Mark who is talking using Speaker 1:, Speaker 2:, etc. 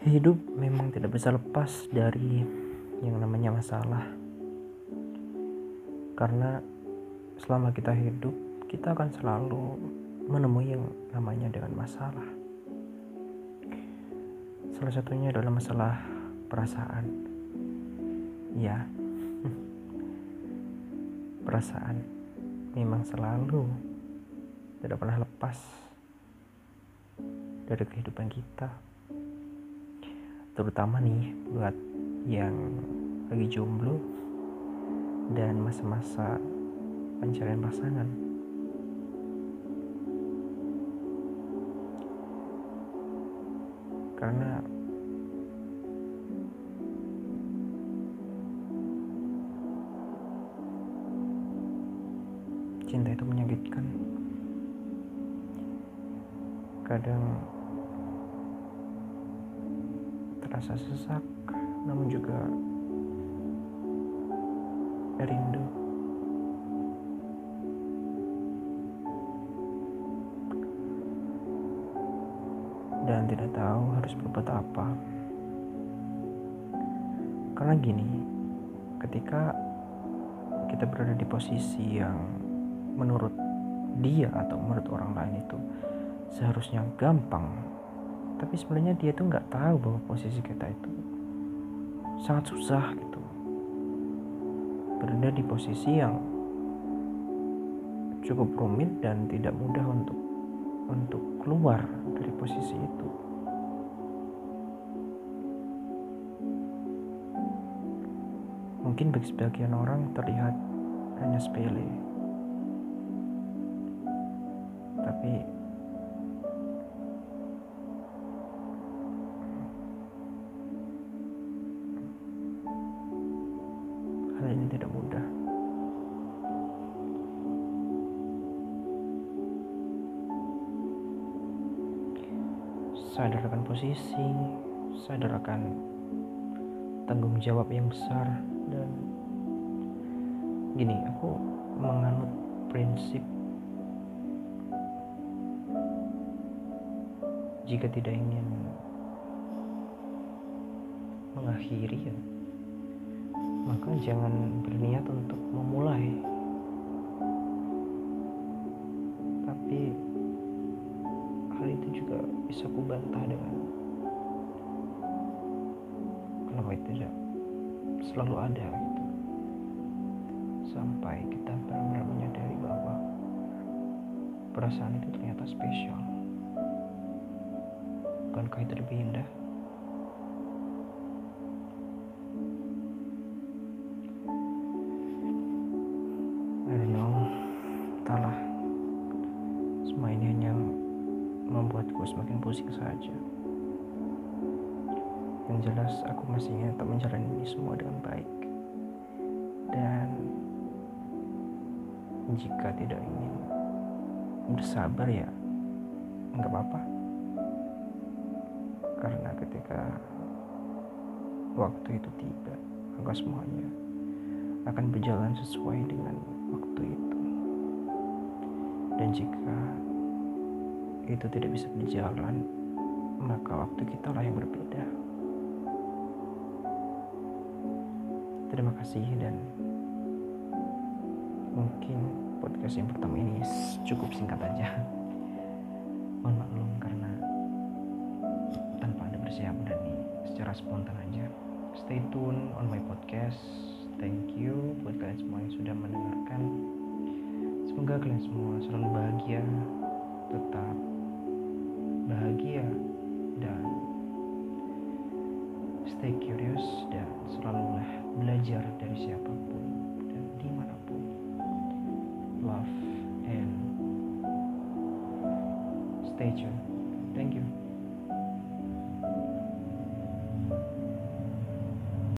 Speaker 1: Hidup memang tidak bisa lepas dari yang namanya masalah. Karena selama kita hidup, kita akan selalu menemui yang namanya dengan masalah. Salah satunya adalah masalah perasaan. Ya, perasaan memang selalu tidak pernah lepas dari kehidupan kita terutama nih buat yang lagi jomblo dan masa-masa pencarian pasangan. Karena cinta itu menyakitkan. Kadang terasa sesak namun juga rindu. Dan tidak tahu harus berbuat apa. Karena gini ketika kita berada di posisi yang menurut dia atau menurut orang lain itu seharusnya gampang tapi sebenarnya dia tuh nggak tahu bahwa posisi kita itu sangat susah gitu. Berada di posisi yang cukup rumit dan tidak mudah untuk untuk keluar dari posisi itu. Mungkin bagi sebagian orang terlihat hanya sepele. Tapi Sadar akan posisi, sadar akan tanggung jawab yang besar dan gini, aku menganut prinsip jika tidak ingin mengakhiri ya maka jangan berniat untuk memulai. Tapi juga bisa kubantah dengan. Kenapa itu tidak selalu ada gitu. Sampai kita benar-benar menyadari bahwa perasaan itu ternyata spesial. Bukankah itu lebih indah? I don't know. Entahlah. Semua ini hanya membuatku semakin pusing saja. Yang jelas aku masih tak menjalani ini semua dengan baik. Dan jika tidak ingin bersabar ya nggak apa-apa. Karena ketika waktu itu tiba maka semuanya akan berjalan sesuai dengan waktu itu. Dan jika itu tidak bisa berjalan maka waktu kita lah yang berbeda. Terima kasih dan mungkin podcast yang pertama ini cukup singkat aja. Mohon maklum karena tanpa ada persiapan dan secara spontan aja. Stay tune on my podcast. Thank you buat kalian semua yang sudah mendengarkan. Semoga kalian semua selalu bahagia tetap bahagia dan stay curious dan selalulah belajar dari siapa pun dan di mana pun. Love and stay tuned. Thank you